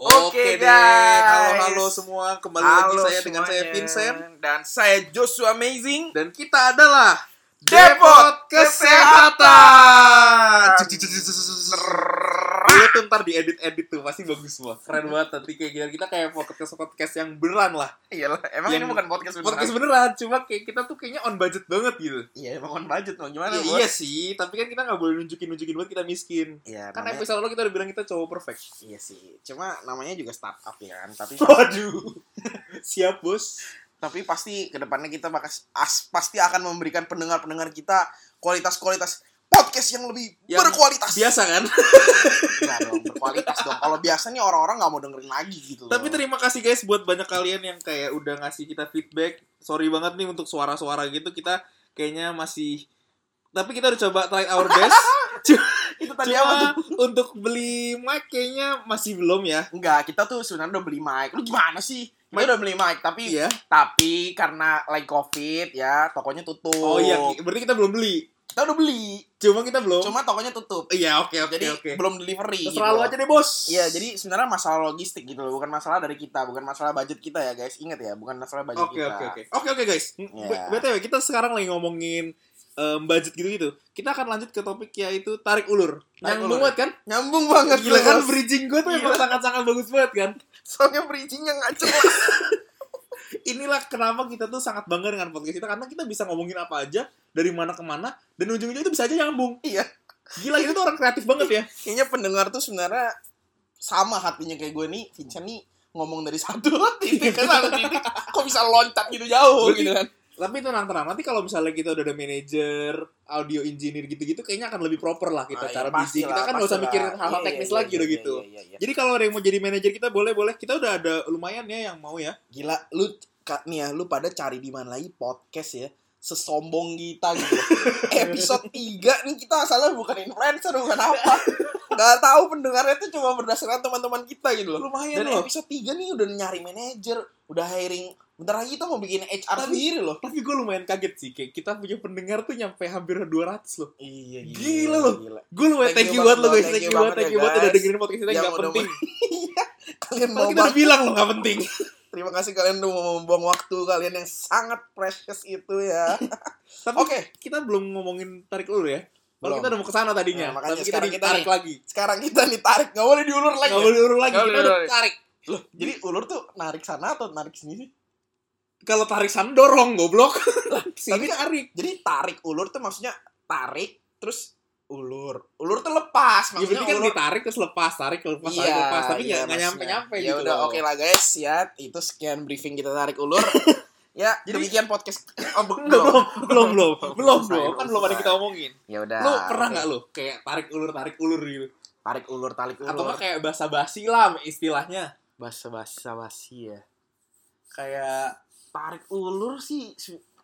Oke Oke, deh, halo halo semua, kembali lagi Halo saya dengan saya semuanya. Vincent dan saya Joshua Amazing. dan kita adalah Depot Kesehatan. Gue tuh ntar diedit-edit tuh pasti bagus semua, keren banget nanti kayak kita, kita kayak podcast podcast yang beneran lah, Iyalah, emang Yang- ini bukan podcast beneran. podcast beneran, cuma kayak kita tuh kayaknya on budget banget gitu. Iya, emang on budget mau gimana, Ya, Bos? iya sih, tapi kan kita nggak boleh nunjukin nunjukin buat kita miskin. Iya, Kan namanya- episode lalu kita udah bilang kita cowok perfect. Iya sih. Cuma namanya juga startup ya kan, tapi Waduh, siap bos. tapi pasti ke depannya kita bakal as, pasti akan memberikan pendengar-pendengar kita kualitas-kualitas podcast yang lebih Yang berkualitas. Biasa kan? Enggak dong, berkualitas dong. Kalau biasanya orang-orang nggak mau dengerin lagi gitu. loh. Tapi terima kasih guys buat banyak kalian yang kayak udah ngasih kita feedback. Sorry banget nih untuk suara-suara gitu kita kayaknya masih tapi kita udah coba try our best. Cuma, itu tadi apa tuh? untuk beli mic kayaknya masih belum ya. Enggak, kita tuh sebenarnya udah beli mic. Lu gimana sih? Kita Mic? udah beli mic, tapi Iya. tapi karena lagi covid ya, tokonya tutup. Oh iya, berarti kita belum beli. Kita udah beli, Cuma kita belum. cuma tokonya tutup. iya, oke oke Jadi oke. belum delivery. Lu gitu. aja deh, Bos. Iya, jadi sebenarnya masalah logistik gitu loh, bukan masalah dari kita, bukan masalah budget kita ya guys. Ingat ya, bukan masalah budget Oke kita. oke oke. Oke oke guys. Iya. B- BTW kita sekarang lagi ngomongin em, budget gitu-gitu. Kita akan lanjut ke topik yaitu tarik ulur. Tarik Yang ulur. banget kan? Nyambung banget Gila kan bridging gue tuh emang Gila. sangat-sangat bagus banget kan? Soalnya bridgingnya nggak jelas. Inilah kenapa kita tuh sangat bangga dengan podcast kita karena kita bisa ngomongin apa aja dari mana ke mana dan ujung-ujungnya itu bisa aja nyambung. iya. Gila itu tuh orang kreatif banget ya. Kayaknya pendengar tuh sebenarnya sama hatinya kayak gue nih, Vincent nih ngomong dari satu titik ke satu titik kok bisa loncat gitu jauh Berarti- gitu kan Tapi itu tenang-tenang. Nanti kalau misalnya kita udah ada manajer, audio engineer gitu-gitu kayaknya akan lebih proper lah kita Ah, iya, cara pasti bridging. Kita kan nggak usah mikirin hal-hal Iya, teknis iya, lagi iya, udah iya, gitu. iya, iya. Jadi kalau ada yang mau jadi manajer kita boleh boleh. Kita udah ada lumayan ya yang mau ya. gila lu nih ya lu pada cari di mana lagi podcast ya sesombong kita gitu loh. episode 3 nih kita asalnya bukan influencer bukan apa nggak tahu pendengarnya tuh cuma berdasarkan teman-teman kita gitu loh Lumayan dan loh. episode 3 nih udah nyari manajer udah hiring bentar lagi kita mau bikin HR Tapi- sendiri loh Tapi gue lumayan kaget sih, kayak kita punya pendengar tuh nyampe hampir 200 loh. iya Gila loh. Gue lumayan Thank thank you banget lo banget guys, loh, thank you banget, thank you ya, banget udah dengerin podcast kita Yang nggak udah penting. kalian mau kita udah bilang lo nggak penting. terima kasih kalian udah mau membuang waktu kalian yang sangat precious itu ya Tapi oke kita belum ngomongin tarik ulur ya. Kalau kita udah mau ke sana tadinya, Nah, makanya tapi kita sekarang kita ditarik nih. lagi. sekarang kita nih tarik nggak boleh diulur lagi Nggak boleh ulur lagi, Nggak kita boleh udah tarik. Loh, jadi ulur tuh narik sana atau narik sini sih? Kalau tarik sana dorong, goblok. Sini Tapi- tarik. Jadi tarik ulur tuh maksudnya tarik terus ulur. Ulur tuh lepas, Ya maksudnya berarti kan ulur. ditarik terus lepas, tarik lepas, tarik Iya, lepas. Tapi iya, nggak maksudnya. nyampe-nyampe Ya gitu udah oke lah guys, ya itu sekian briefing kita tarik ulur. ya, Jadi- demikian podcast. Oh, be- Belum, belum, belum, belum, belum. Kan belum ada kita omongin. Ya udah. Lu pernah nggak lu kayak tarik ulur, tarik ulur gitu? tarik ulur, tarik ulur? Atau kayak basa-basi lah istilahnya. bahasa bahasa basi ya? Kayak Tarik ulur sih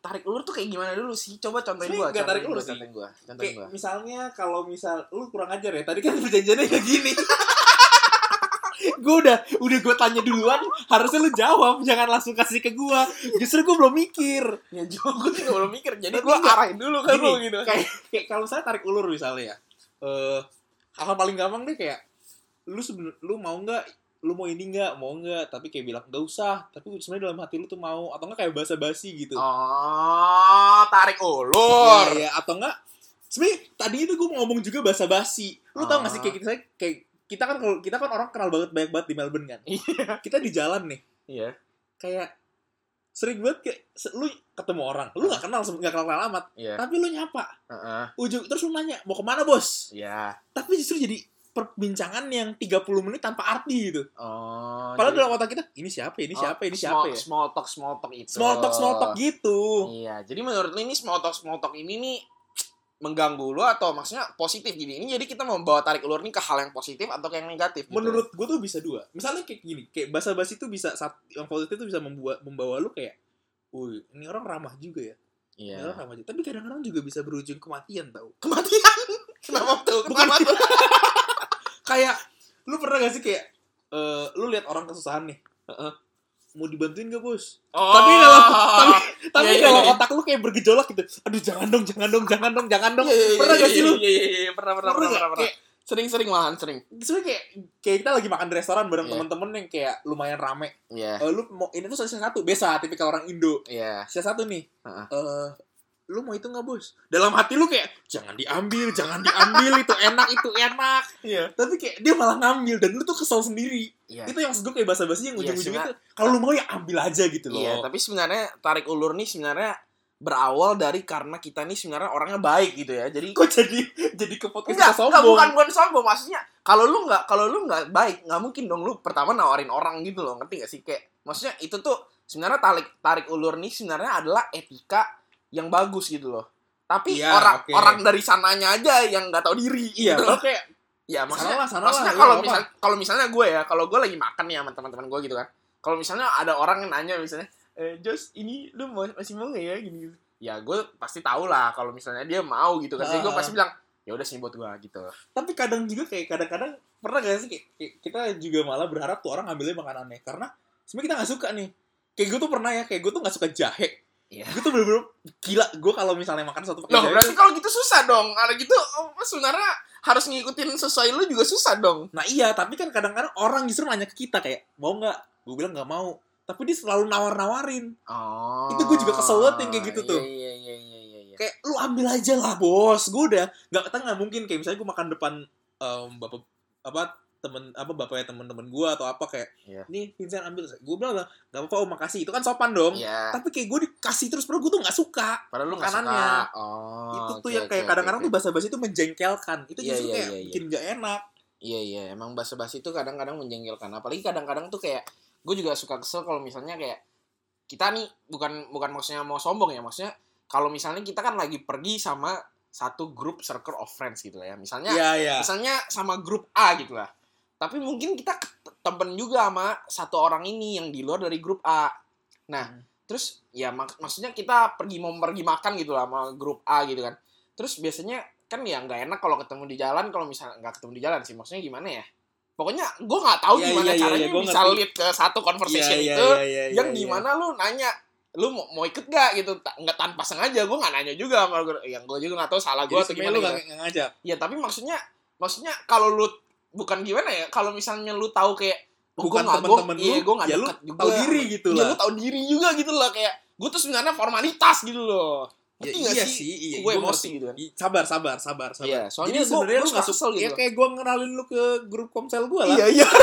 tarik ulur tuh kayak gimana dulu sih? Coba contohin gua. nggak tarik contohin ulur gua, sih. Contohin gua. Contohin misalnya kalau misal lu kurang ajar ya tadi kan perjanjiannya kayak gini gue udah udah gue tanya duluan harusnya lu jawab jangan langsung kasih ke gue justru gue belum mikir Ya juga gue juga belum mikir. Jadi gue arahin dulu kan lu gitu. kayak, kayak kalau saya tarik ulur misalnya ya eh hal-hal paling gampang deh kayak lu seben lu mau nggak lu mau ini nggak mau nggak tapi kayak bilang nggak usah tapi sebenarnya dalam hati lu tuh mau atau nggak kayak basa-basi gitu Oh, tarik ulur. Ya, ya, atau enggak sebenarnya tadi itu gue mau ngomong juga basa-basi lu tau gak sih kayak kita kayak kita kan kalau kita kan orang kenal banget banyak banget di Melbourne kan Iya. kita di jalan nih Iya. kayak sering banget kayak se- lu ketemu orang lu nggak kenal nggak kenal kenal amat Iya. tapi lu nyapa Heeh. ujung terus lu nanya mau ke mana bos Iya. tapi justru jadi perbincangan yang 30 menit tanpa arti gitu Oh. padahal jadi- dalam otak kita ini siapa ya, ini Oh, siapa ya, ini small, siapa ya Small talk, small talk itu. small talk small talk gitu Iya. Jadi menurut lu ini small talk, small talk ini nih mengganggu lu atau maksudnya positif gini. Ini jadi kita membawa tarik ulur nih ke hal yang positif atau ke yang negatif. gitu. menurut gue tuh bisa dua misalnya kayak gini kayak bahasa basi tuh bisa saat yang positif tuh bisa membuat membawa lu kayak Wih, ini orang ramah juga ya. Ini orang Iya. ramah juga. Tapi kadang-kadang juga bisa berujung kematian tau. Kematian. Kenapa tuh? Bukan. Kenapa tuh? Kayak lu pernah gak sih kayak eh lu lihat orang kesusahan nih. Heeh. Mau dibantuin gak bos? Oh. Tapi dalam tapi tapi Iya, iya, dalam iya. otak lu kayak bergejolak gitu. Aduh jangan dong, jangan dong, jangan dong, jangan dong. Iya, iya, iya, pernah gak sih lu? Iya, iya, pernah, pernah, pernah, pernah, pernah. Kayak Sering-sering malahan sering. sebenarnya kayak kayak kita lagi makan di restoran bareng Iya. temen-temen yang kayak lumayan rame Iya. Eh, lu mau ini tuh sisa satu biasa tipikal orang Indo Iya. sisa satu nih Heeh. eh lu mau itu nggak bos dalam hati lu kayak jangan diambil jangan diambil itu enak itu enak Iya. tapi kayak dia malah ngambil dan lu tuh kesel sendiri Iya. itu yang gue kayak basa-basi yang Iya, ujung-ujungnya sebenarnya- tuh kalau lu mau ya ambil aja gitu loh Iya, tapi sebenarnya tarik ulur nih sebenarnya berawal dari karena kita nih sebenarnya orangnya baik gitu ya. Jadi kok jadi jadi ke podcast enggak, kita enggak, sombong bukan bukan sombong maksudnya. Kalau lu nggak kalau lu nggak baik, nggak mungkin dong lu pertama nawarin orang gitu loh. Ngerti gak sih kayak maksudnya itu tuh sebenarnya tarik tarik ulur nih sebenarnya adalah etika yang bagus gitu loh. Tapi Iya, orang oke. orang dari sananya aja yang nggak tahu diri. iya gitu kalau loh. kayak Ya maksudnya, sana lah maksudnya kalau iya, misal kalau misalnya gue ya, kalau gue lagi makan nih sama teman-teman gue gitu kan. Kalau misalnya ada orang yang nanya misalnya, eh, Jos ini lu mau, masih mau gak ya gini gitu. Ya gue pasti tahu lah kalau misalnya dia mau gitu kan. Jadi gue pasti bilang, ya udah sih buat gue gitu. tapi kadang juga kayak kadang-kadang pernah gak sih kayak kita juga malah berharap tuh orang ngambilnya makanannya karena sebenarnya kita nggak suka nih kayak gue tuh pernah ya kayak gue tuh nggak suka jahe Iya. gue tuh bener-bener gila gue kalau misalnya makan satu pakai Loh, jahe berarti kalau gitu susah dong. Ada gitu oh, sebenarnya harus ngikutin sesuai lu juga susah dong. nah iya tapi kan kadang-kadang orang justru nanya ke kita kayak mau nggak gue bilang nggak mau tapi dia selalu nawar-nawarin Oh. Itu gua juga kesel banget yang kayak gitu tuh. Iya, iya, iya, iya, iya. kayak lu ambil aja lah bos gue udah nggak kita nggak mungkin kayak misalnya gue makan depan em, bapak apa temen apa bapaknya temen-temen gue atau apa kayak Iya. nih Vincent ambil gue bilang nggak apa-apa om makasih itu kan sopan dong Iya. tapi kayak gue dikasih terus bro gue tuh nggak suka Padahal lu makanannya. suka. Oh. itu tuh oke, yang kayak kadang-kadang oke, tuh basa-basi itu menjengkelkan itu Iya, justru iya, kayak iya, iya. bikin gak enak Iya iya emang basa-basi itu kadang-kadang menjengkelkan apalagi kadang-kadang tuh kayak gue juga suka kesel kalau misalnya kayak kita nih bukan bukan maksudnya mau sombong ya maksudnya kalau misalnya kita kan lagi pergi sama satu grup circle of friends gitu lah ya misalnya iya iya misalnya sama grup A gitu lah tapi mungkin kita temen juga sama satu orang ini yang di luar dari grup A. Nah Hmm. terus ya mak- maksudnya kita pergi mau pergi makan gitu lah sama grup A gitu kan. Terus biasanya kan ya nggak enak kalau ketemu di jalan kalau misalnya nggak ketemu di jalan sih. Maksudnya gimana ya? Pokoknya gue nggak tahu Iya, gimana iya, iya, caranya gua bisa ngerti. lead ke satu conversation Iya, iya, itu iya, iya, yang iya, di mana lu nanya lu mau, mau ikut gak gitu. Nggak tanpa sengaja gue nggak nanya juga sama yang gue juga nggak tahu salah gue atau gimana lu gitu. gak, gak ngajak? Ya tapi maksudnya maksudnya kalau lu bukan gimana ya kalau misalnya lu tahu kayak oh, bukan nggak- teman-teman gua- lu iya, gua nggak ya lu juga. tahu diri gitu Iya, lah lu tahu diri juga gitu loh kayak gue tuh sebenarnya formalitas gitu loh Ya, nggak iya sih? sih, iya. gue emosi gitu kan Sabar, sabar, sabar, sabar. Iya, soalnya Jadi sebenarnya lu gak kesel suka. gitu Ya kayak gue ngenalin lu ke grup komsel gue lah. iya iya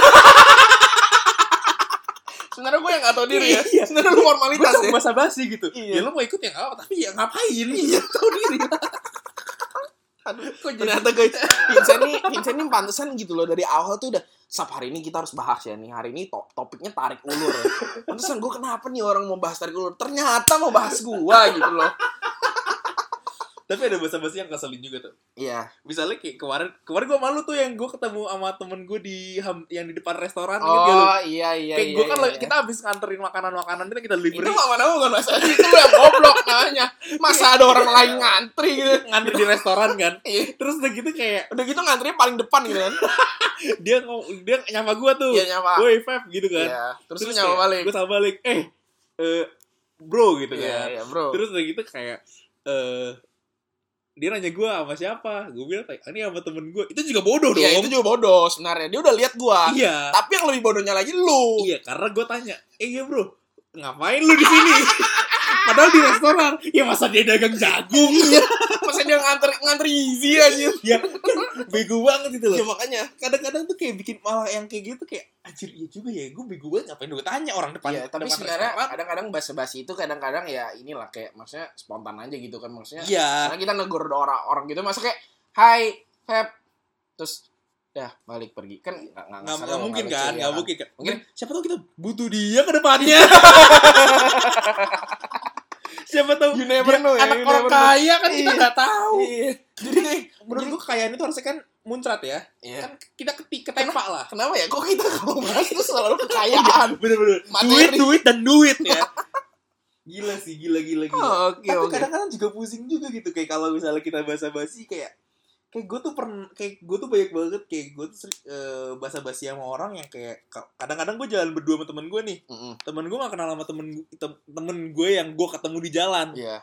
sebenarnya gue yang nggak tahu diri ya Iya. sebenarnya lu Gue formalitas ya basa basi gitu. Iya. Ya lu mau ikut ya nggak apa, tapi ya ngapain? Iya, tahu diri. Aduh, ternyata guys Vincent nih Vincent nih pantesan gitu loh dari awal tuh udah Sap hari ini kita harus bahas ya nih hari ini to topiknya tarik ulur ya. Pantesan gue kenapa nih orang mau bahas tarik ulur? Ternyata mau bahas gua gitu loh tapi ada basa basi yang keselin juga tuh. iya Misalnya kayak kemarin, kemarin gue malu tuh yang gue ketemu sama temen gue di yang di depan restoran. oh iya iya Kayak iya, gue kan iya, iya. kita habis nganterin makanan-makanan itu kita itu delivery mana bukan masalah itu yang goblok namanya masa ada orang lain ngantri gitu ngantri di restoran kan. Iya. Terus udah gitu kayak udah gitu ngantrinya paling depan gitu kan dia dia nyapa gue tuh. iya nyapa Woi Feb gitu kan. iya terus, lu nyapa balik Gue sama balik. Eh, eh bro gitu iya kan. iya bro Terus udah gitu kayak eh dia nanya gue sama siapa? Gue bilang kayak ini sama temen gue. Itu juga bodoh dong. iya itu juga bodoh sebenarnya dia udah lihat gua Iya. tapi yang lebih bodohnya lagi lu Iya, karena gue tanya, eh iya bro, ngapain lu di sini? Padahal di restoran, ya masa dia dagang jagung? Iya, masa dia ngantri ngantri easy aja. ya kan bego banget itu Ya loh. makanya. Kadang-kadang tuh kayak bikin malah yang kayak gitu kayak anjir iya juga ya, gue bego banget ngapain gue tanya orang depan Iya, tapi depan sebenarnya kadang-kadang basa-basi itu kadang-kadang ya inilah kayak maksudnya spontan aja gitu kan maksudnya. Iya. Karena kita negur orang orang gitu masa kayak hai Feb terus dah balik pergi kan nggak nggak Nggak, seru, nggak mungkin lucu, kan, ya nggak mungkin kan. Mungkin Mungkin- siapa tahu kita butuh dia ke depannya. siapa tahu You never know ya, anak you orang kaya kan kita Iya. nggak tahu. Iya. Jadi menurut gue kekayaan itu harusnya kan muncrat ya. Iya. Kan kita ketik ketempa lah. Kenapa ya? Kok kita kalau bahas tuh selalu kekayaan? Bener-bener. Duit, duit, dan duit ya. gila sih, gila, gila, gila. Oh, Oke Tapi kadang-kadang juga pusing juga gitu. Kayak kalau misalnya kita basa-basi kayak kayak gue tuh pernah kayak gue tuh banyak banget kayak gue tuh sering eh, basa-basi sama orang yang kayak ka- kadang-kadang gue jalan berdua sama temen gue nih Mm-mm. temen gue gak kenal sama temen tem- temen gue yang gue ketemu di jalan Iya.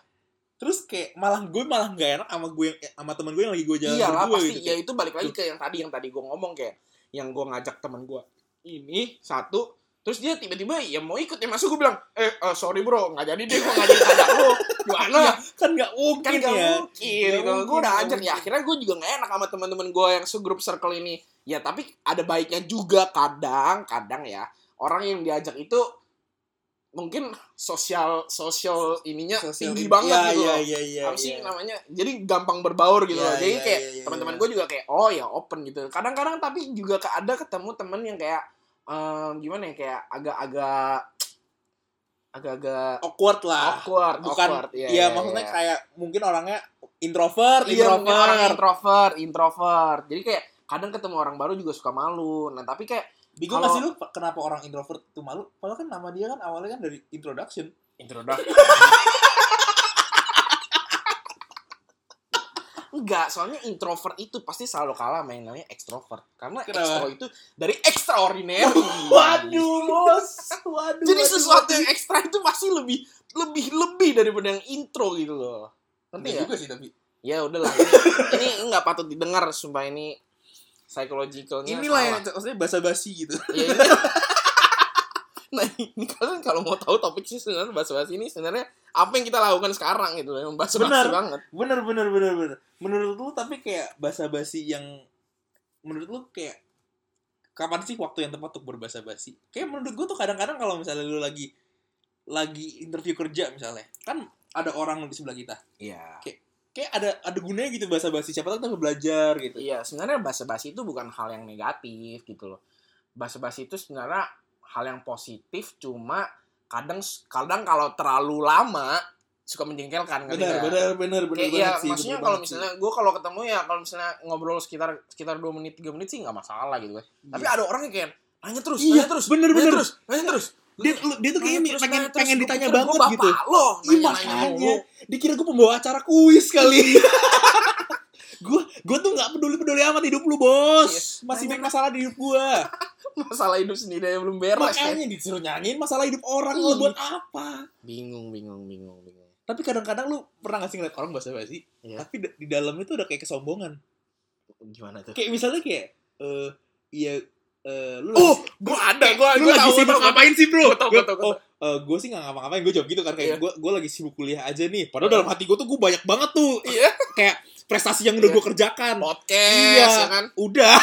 terus kayak malah gue malah nggak enak sama gue yang sama teman gue yang lagi gue jalan Iyalah berdua pasti gitu ya itu balik lagi ke yang tadi yang tadi gue ngomong kayak yang gue ngajak temen gue ini satu terus dia tiba-tiba ya mau ikut ya masuk gue bilang eh eh, sorry bro nggak jadi deh gue nggak jadi ngajak lo gimana? Iya, kan nggak mungkin kan gak ya. mungkin. Nggak gitu. gue udah nggak ajak ya akhirnya gue juga nggak enak sama teman-teman gue yang segrup circle ini. Ya tapi ada baiknya juga. Kadang kadang ya orang yang diajak itu mungkin sosial sosial ininya Sosial tinggi ini- banget Iya, gitu loh. iya, iya, apa sih iya. namanya? Jadi gampang berbaur gitu Iya, loh. Jadi iya, kayak iya, iya, teman-teman iya. gue juga kayak oh ya open gitu. Kadang-kadang tapi juga ada ketemu temen yang kayak em, gimana ya kayak agak-agak agak-agak awkward lah awkward bukan awkward. Iya, ya iya, maksudnya iya. kayak mungkin orangnya introvert Iya, mungkin orang introvert introvert, introvert. Jadi kayak kadang ketemu orang baru juga suka malu. Nah, tapi kayak bingung Kalau- gak sih lu kenapa orang introvert tuh malu padahal kan nama dia kan awalnya kan dari introduction introduction. Enggak, soalnya introvert itu pasti selalu kalah yang namanya extrovert. Karena Kenapa? extro itu dari extraordinary. waduh bos waduh Jadi waduh, sesuatu waduh. yang ekstra itu pasti lebih lebih lebih daripada yang intro gitu loh. Ngerti Enggak ya? juga sih tapi Ya udahlah. Ini, ini enggak patut didengar sumpah ini psychologicalnya. inilah yang salah. maksudnya basa-basi gitu Ya, ini. nah ini kalian kalau mau tahu topik sih sebenarnya bahas-bahas ini sebenarnya apa yang kita lakukan sekarang gitu loh yang bahas-bahas Benar. banget. bener bener bener bener menurut lu tapi kayak basa-basi yang menurut lu kayak kapan sih waktu yang tepat untuk berbahasa basi kayak menurut gua tuh kadang-kadang kalau misalnya lu lagi lagi interview kerja misalnya kan ada orang di sebelah kita Iya. kayak ada ada gunanya gitu bahasa basi siapa tahu kita belajar gitu Iya, sebenarnya basa-basi itu bukan hal yang negatif gitu loh. Basa-basi itu sebenarnya hal yang positif cuma kadang kadang kalau terlalu lama suka menjengkelkan kan bener bener bener bener Kayak banget ya, sih, maksudnya kalau misalnya gue kalau ketemu ya kalau misalnya ngobrol sekitar sekitar 2 menit 3 menit sih nggak masalah gitu kan. Tapi Iya. ada orang yang kayak nanya terus, Iya, nanya terus, bener, nanya bener. terus, nanya terus. dia, lu- dia tuh kayaknya Nanya terus, pengen nanya terus. pengen ditanya banget gitu Lo, Iya nanya-nanya makanya dikira gue pembawa acara kuis kali gue gue tuh nggak peduli peduli amat hidup lu bos Iya. masih banyak masalah di hidup gue Masalah hidup sendiri yang belum beres. kan. makanya disuruh nyanyiin masalah hidup orang Iya. lo buat apa Bingung, bingung, bingung, bingung. tapi kadang-kadang lu pernah gak sih ngeliat orang bahasa basi Iya. tapi di- dalamnya tuh udah kayak kesombongan Gimana tuh? kayak misalnya kayak eh iya eh, lu Oh, gua ada, gua lu gua lagi tahu, sibuk ngapain sih bro gua oh gue sih nggak ngapa-ngapain gue jawab gitu kan Iya. kayak gue gue lagi sibuk kuliah aja nih padahal dalam hati gue tuh gue banyak banget tuh Iya. kayak prestasi yang udah gue kerjakan Podcast, Iya. ya kan? udah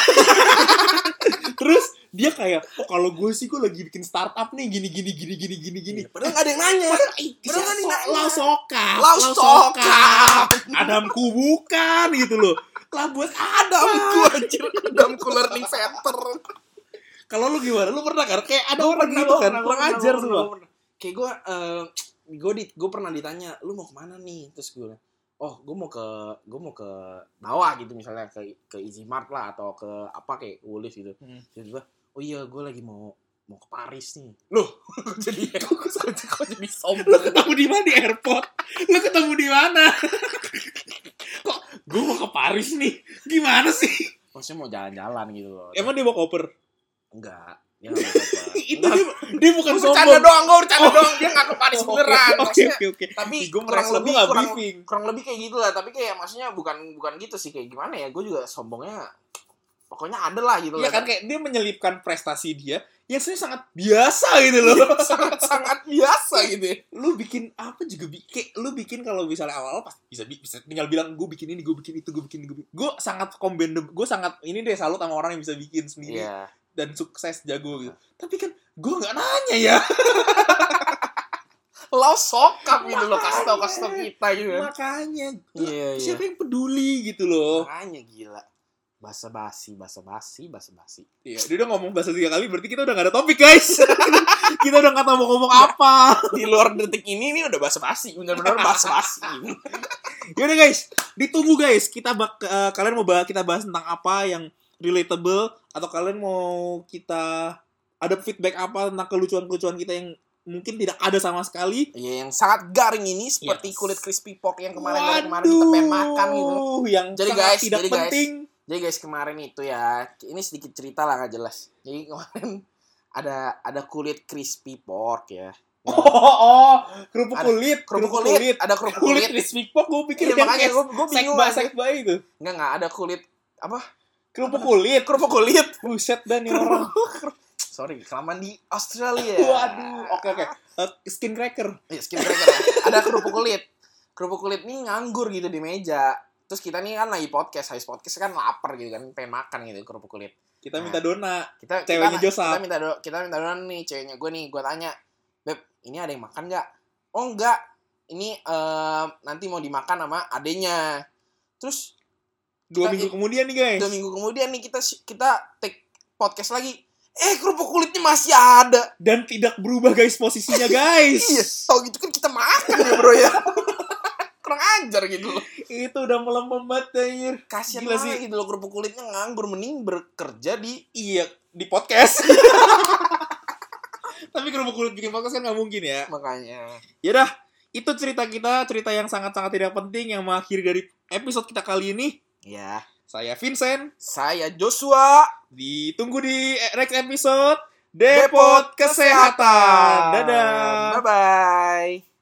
terus dia kayak oh kalau gue sih gue lagi bikin startup nih gini gini gini gini gini gini Iya, Padahal gak ada yang nanya. Padahal nggak ada yang nanya. lau sokap. Adamku bukan gitu loh lah buat Adamku anjir, Adamku learning center. kalau lu gimana lu pernah kan kayak ada orang gitu kan kurang ajar pernah. Kayak gue, eh gue di, gue pernah ditanya, lu mau ke mana nih? Terus gue, oh gue mau ke, gue mau ke bawah gitu misalnya ke ke Easy Mart lah atau ke apa kayak Woolies gitu. Hmm. Tiba-tiba, oh iya gue lagi mau mau ke Paris nih. Loh, jadi kok, kok, jadi sombong? ketemu di mana di airport lu ketemu di mana kok gue mau ke Paris nih gimana sih Maksudnya mau jalan-jalan gitu loh. emang dia mau koper Enggak. Dia nggak mau apa. Itu dia, dia bukan Gue sombong bercanda doang, gue bercanda Oh. doang. Dia nggak ke Paris Oke, beneran. oke Maksudnya, oke oke tapi Ih, gua kurang merasa lebih nggak kurang, briefing. kurang lebih kayak gitu lah. Tapi kayak maksudnya bukan bukan gitu sih kayak gimana ya? Gue juga sombongnya pokoknya ada lah gitu Iya lah. kan kayak dia menyelipkan prestasi dia yang sebenarnya sangat biasa gitu loh. sangat sangat biasa gitu. ya. lu bikin apa juga bi kayak lu bikin kalau misalnya awal pas bisa bi- bisa tinggal bilang gue bikin ini gue bikin itu gue bikin gue bikin gue sangat kombendem gue sangat ini deh salut sama orang yang bisa bikin sendiri Iya. Dan sukses jago gitu tapi kan gue nggak nanya ya Lo sokap gitu loh kasih tau kasih tau kita gitu kan. makanya Iya iya. siapa yang peduli gitu loh Makanya gila. Basa basi, basa basi, basa basi. Iya, dia udah ngomong bahasa tiga kali, berarti kita udah gak ada topik, guys. kita udah gak tahu mau ngomong apa. Di luar detik ini nih udah basa basi, bener-bener basa basi. Yaudah guys, ditunggu guys. Kita bak eh, kalian mau bahas kita bahas tentang apa yang relatable atau kalian mau kita ada feedback apa tentang kelucuan-kelucuan kita yang mungkin tidak ada sama sekali. Iya yang sangat garing ini seperti Yes. kulit crispy pork yang kemarin dari kemarin kita pengen makan gitu. Yang Jadi guys, tidak jadi guys. penting. Jadi guys kemarin itu ya, ini sedikit cerita lah nggak jelas. Jadi kemarin ada ada kulit crispy pork ya Oh, oh, kerupuk Ada kulit, kerupuk kulit, ada kerupuk kulit kulit. crispy pork gue pikir Iya, yang makanya gua- gua bingung sekba sekba itu. Enggak enggak ada kulit apa? Kerupuk kulit. Kerupuk kulit. Buset dan nih orang. Sorry, kelamaan di Australia. Waduh, oke oke. Eh, skin cracker. Iya, skin cracker. ada kerupuk kulit. Kerupuk kulit nih nganggur gitu di meja. Terus kita nih kan lagi podcast, habis podcast kan lapar gitu kan, pengen makan gitu kerupuk kulit. Kita minta dona. Kita Ceweknya kita, kita minta do, kita minta doang nih ceweknya gue nih, gue tanya, "Beb, ini ada yang makan nggak?" "Oh, enggak. Ini eh, nanti mau dimakan sama adenya." Terus Dua Kita- minggu kemudian nih guys. dua minggu kemudian nih kita kita take podcast lagi. Eh, kerupuk kulitnya masih ada. Dan tidak berubah guys posisinya guys. Iya, tau gitu kan kita makan ya, Bro ya. Kurang ajar gitu loh. Itu udah melempem banget anjir. Kasian Gila sih. gitu loh kerupuk kulitnya nganggur mending bekerja di Iya, di podcast. Tapi kerupuk kulit bikin podcast kan nggak mungkin ya. makanya. Yaudah, itu cerita kita, cerita yang sangat-sangat tidak penting yang mengakhiri dari episode kita kali ini. Ya, Saya Vincent, saya Joshua ditunggu di next episode Depot Kesehatan. Dadah. Bye bye.